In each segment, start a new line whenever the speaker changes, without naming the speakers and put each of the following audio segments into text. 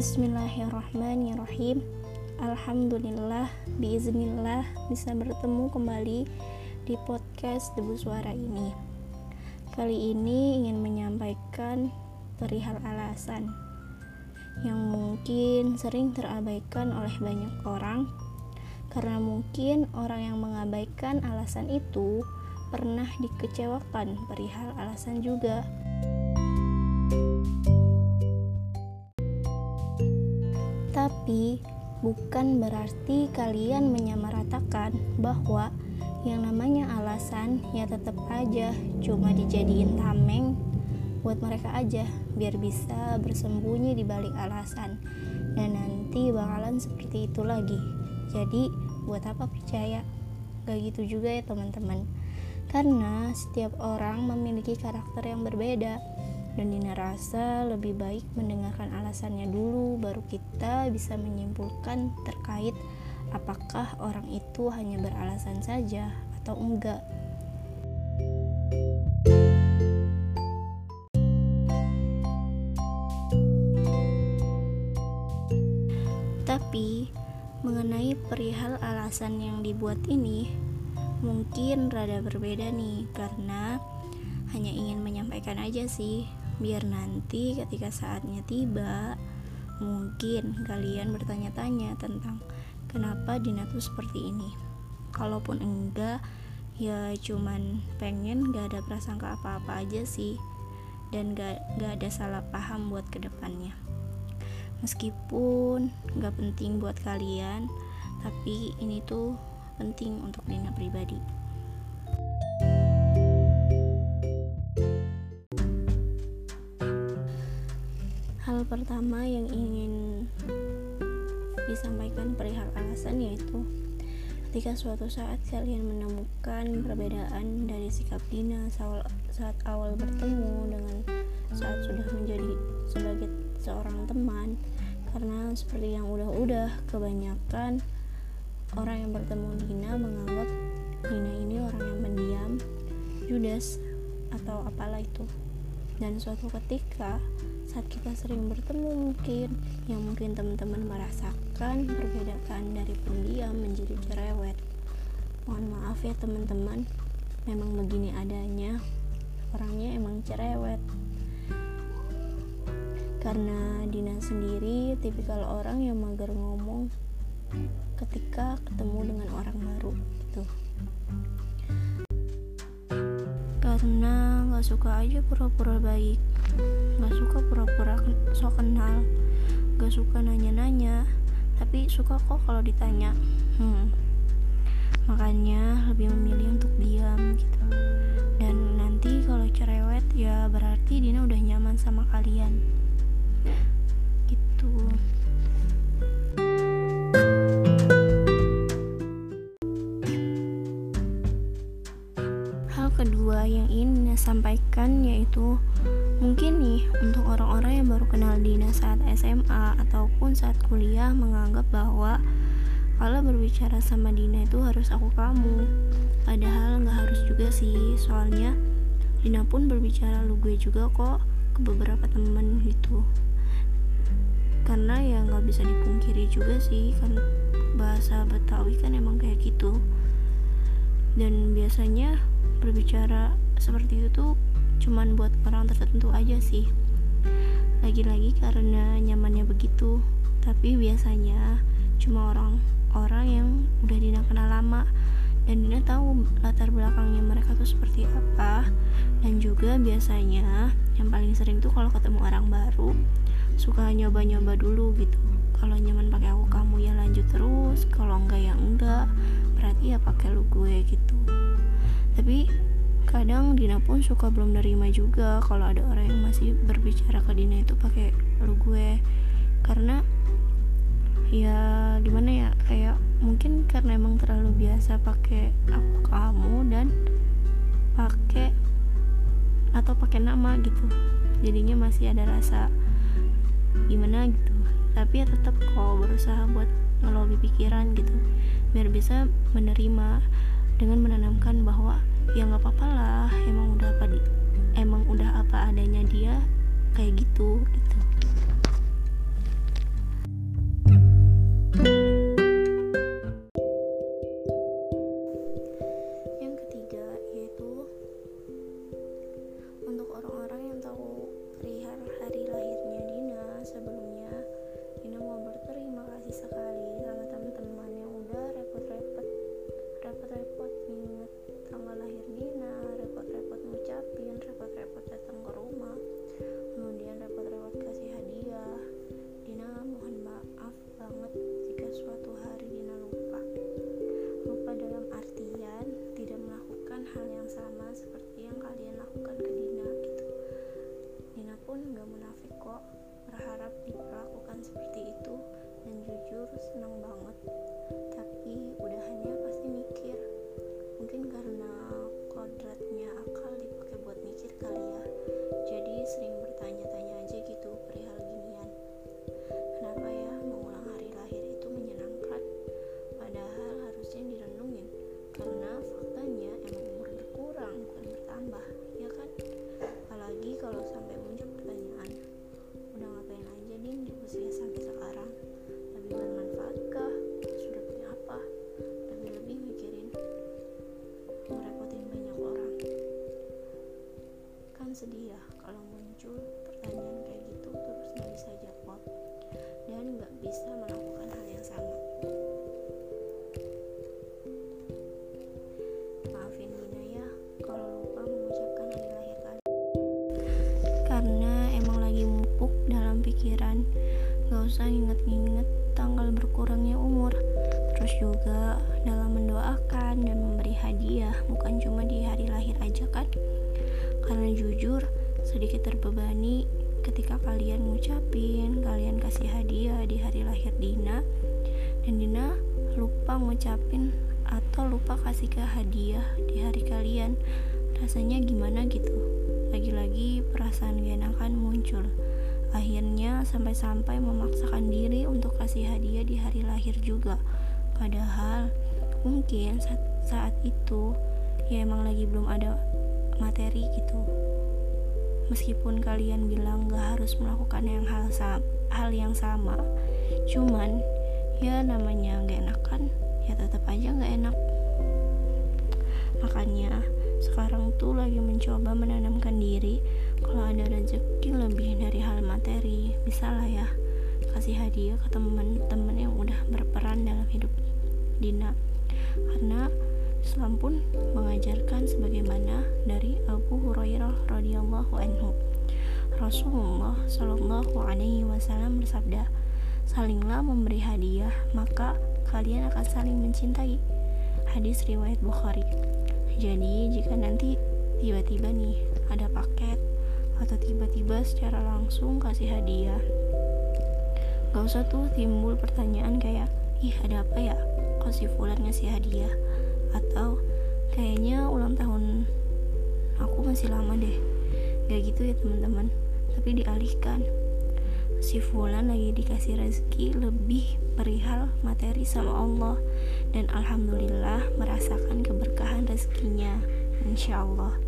Bismillahirrahmanirrahim. Alhamdulillah Biiznillah bisa bertemu kembali di podcast Debu Suara ini. Kali ini ingin menyampaikan perihal alasan Yang mungkin sering terabaikan oleh banyak orang. Karena mungkin orang yang mengabaikan alasan itu pernah dikecewakan perihal alasan juga bukan berarti kalian menyamaratakan bahwa yang namanya alasan ya tetap aja cuma dijadiin tameng buat mereka aja biar bisa bersembunyi di balik alasan. Dan nanti bakalan seperti itu lagi. Jadi buat apa percaya? Gak gitu juga ya teman-teman. Karena setiap orang memiliki karakter yang berbeda dan Dina rasa lebih baik mendengarkan alasannya dulu baru kita bisa menyimpulkan terkait apakah orang itu hanya beralasan saja atau enggak. Tapi mengenai perihal alasan yang dibuat ini mungkin rada berbeda nih karena hanya ingin menyampaikan aja sih biar nanti ketika saatnya tiba mungkin kalian bertanya-tanya tentang kenapa Dina tuh seperti ini. Kalaupun enggak ya cuman pengen gak ada prasangka apa-apa aja sih. Dan gak, gak ada salah paham buat ke depannya. Meskipun gak penting buat kalian tapi ini tuh penting untuk Dina pribadi pertama yang ingin disampaikan perihal alasan yaitu ketika suatu saat kalian menemukan perbedaan dari sikap Dina saat awal bertemu dengan saat sudah menjadi sebagai seorang teman karena seperti yang udah-udah kebanyakan orang yang bertemu Dina menganggap Dina ini orang yang pendiam, judes atau apalah itu dan suatu ketika saat kita sering bertemu mungkin yang mungkin teman-teman merasakan perbedaan dari pendiam menjadi cerewet. Mohon maaf ya teman-teman. Memang begini adanya. Orangnya emang cerewet. Karena Dina sendiri tipikal orang yang mager ngomong ketika ketemu dengan orang baru gitu karena gak suka aja pura-pura baik. Gak suka pura-pura so kenal. Gak suka nanya-nanya. Tapi suka kok kalau ditanya. Hmm. makanya lebih memilih untuk diam gitu. Dan nanti kalau cerewet ya berarti Dina udah nyaman sama kalian. Gitu kedua yang ingin saya sampaikan yaitu Mungkin nih, untuk orang-orang yang baru kenal Dina saat SMA ataupun saat kuliah menganggap bahwa kalau berbicara sama Dina itu harus aku kamu. Padahal nggak harus juga sih, soalnya Dina pun berbicara lu gue juga kok ke beberapa temen gitu. Karena ya nggak bisa dipungkiri juga sih, kan bahasa Betawi kan emang kayak gitu. Dan biasanya berbicara seperti itu tuh cuman buat orang tertentu aja sih. Lagi-lagi karena nyamannya begitu tapi biasanya cuma orang-orang yang udah Dina kenal lama. Dan Dina tahu latar belakangnya mereka tuh seperti apa. Dan juga biasanya yang paling sering tuh kalau ketemu orang baru suka nyoba-nyoba dulu gitu. Kalau nyaman pakai aku kamu ya lanjut terus. Kalau enggak ya enggak. Berarti ya pakai lu gue gitu tapi kadang Dina pun suka belum nerima juga kalau ada orang yang masih berbicara ke Dina itu pakai lu gue. Karena ya gimana ya kayak mungkin karena emang terlalu biasa pakai aku kamu dan pakai atau pakai nama gitu. Jadinya masih ada rasa gimana gitu. Tapi ya tetap kok berusaha buat ngelobi pikiran gitu biar bisa menerima dengan menanamkan bahwa ya nggak apa-apa lah emang udah apa emang udah apa adanya dia kayak gitu gitu kalau sampai muncul pertanyaan udah ngapain aja din di usia sampai sekarang? Lebih bermanfaat kah? Sudah punya apa? Lebih-lebih mikirin ngerepotin banyak orang. Kan sedih ya kalau muncul usah inget-inget tanggal berkurangnya umur. Terus juga dalam mendoakan dan memberi hadiah bukan cuma di hari lahir aja kan? Karena jujur sedikit terbebani ketika kalian ngucapin kalian kasih hadiah di hari lahir Dina dan Dina lupa ngucapin atau lupa kasih ke hadiah di hari kalian. Rasanya gimana gitu? Lagi-lagi perasaan gak enakan muncul akhirnya sampai-sampai memaksakan diri untuk kasih hadiah di hari lahir juga. Padahal mungkin saat, saat itu ya emang lagi belum ada materi gitu. Meskipun kalian bilang gak harus melakukan yang hal, hal yang sama cuman ya namanya gak enakan ya tetap aja gak enak. Makanya sekarang tuh lagi mencoba menanamkan diri bisa lah ya kasih hadiah ke teman-teman yang udah berperan dalam hidup Dina karena Islam pun mengajarkan sebagaimana dari Abu Hurairah radhiyallahu anhu Rasulullah Shallallahu alaihi wasallam bersabda salinglah memberi hadiah maka kalian akan saling mencintai. Hadis riwayat Bukhari. Jadi, jika nanti tiba-tiba nih ada paket atau tiba-tiba secara langsung kasih hadiah, gak usah tuh timbul pertanyaan kayak, ih ada apa ya? Kok si Fulan ngasih hadiah? Atau kayaknya ulang tahun aku masih lama deh. Gak gitu ya teman-teman, tapi dialihkan si Fulan lagi dikasih rezeki lebih perihal materi sama Allah dan Alhamdulillah merasakan keberkahan rezekinya Insya Allah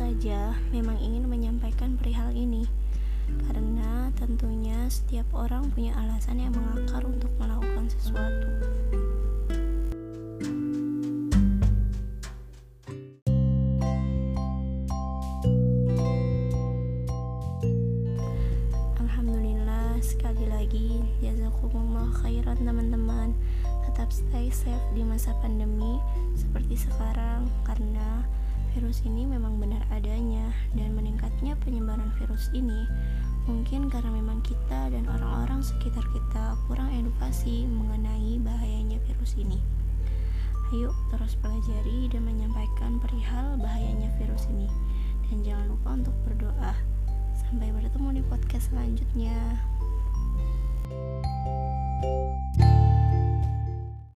saja memang ingin menyampaikan perihal ini karena tentunya setiap orang punya alasan yang mengakar untuk melakukan sesuatu. Alhamdulillah sekali lagi jazakumullah khairan teman-teman tetap stay safe di masa pandemi seperti sekarang karena virus ini memang benar adanya dan meningkatnya penyebaran virus ini mungkin karena memang kita dan orang-orang sekitar kita kurang edukasi mengenai bahayanya virus ini. Ayo terus pelajari dan menyampaikan perihal bahayanya virus ini. Dan jangan lupa untuk berdoa. Sampai bertemu di podcast selanjutnya. thank you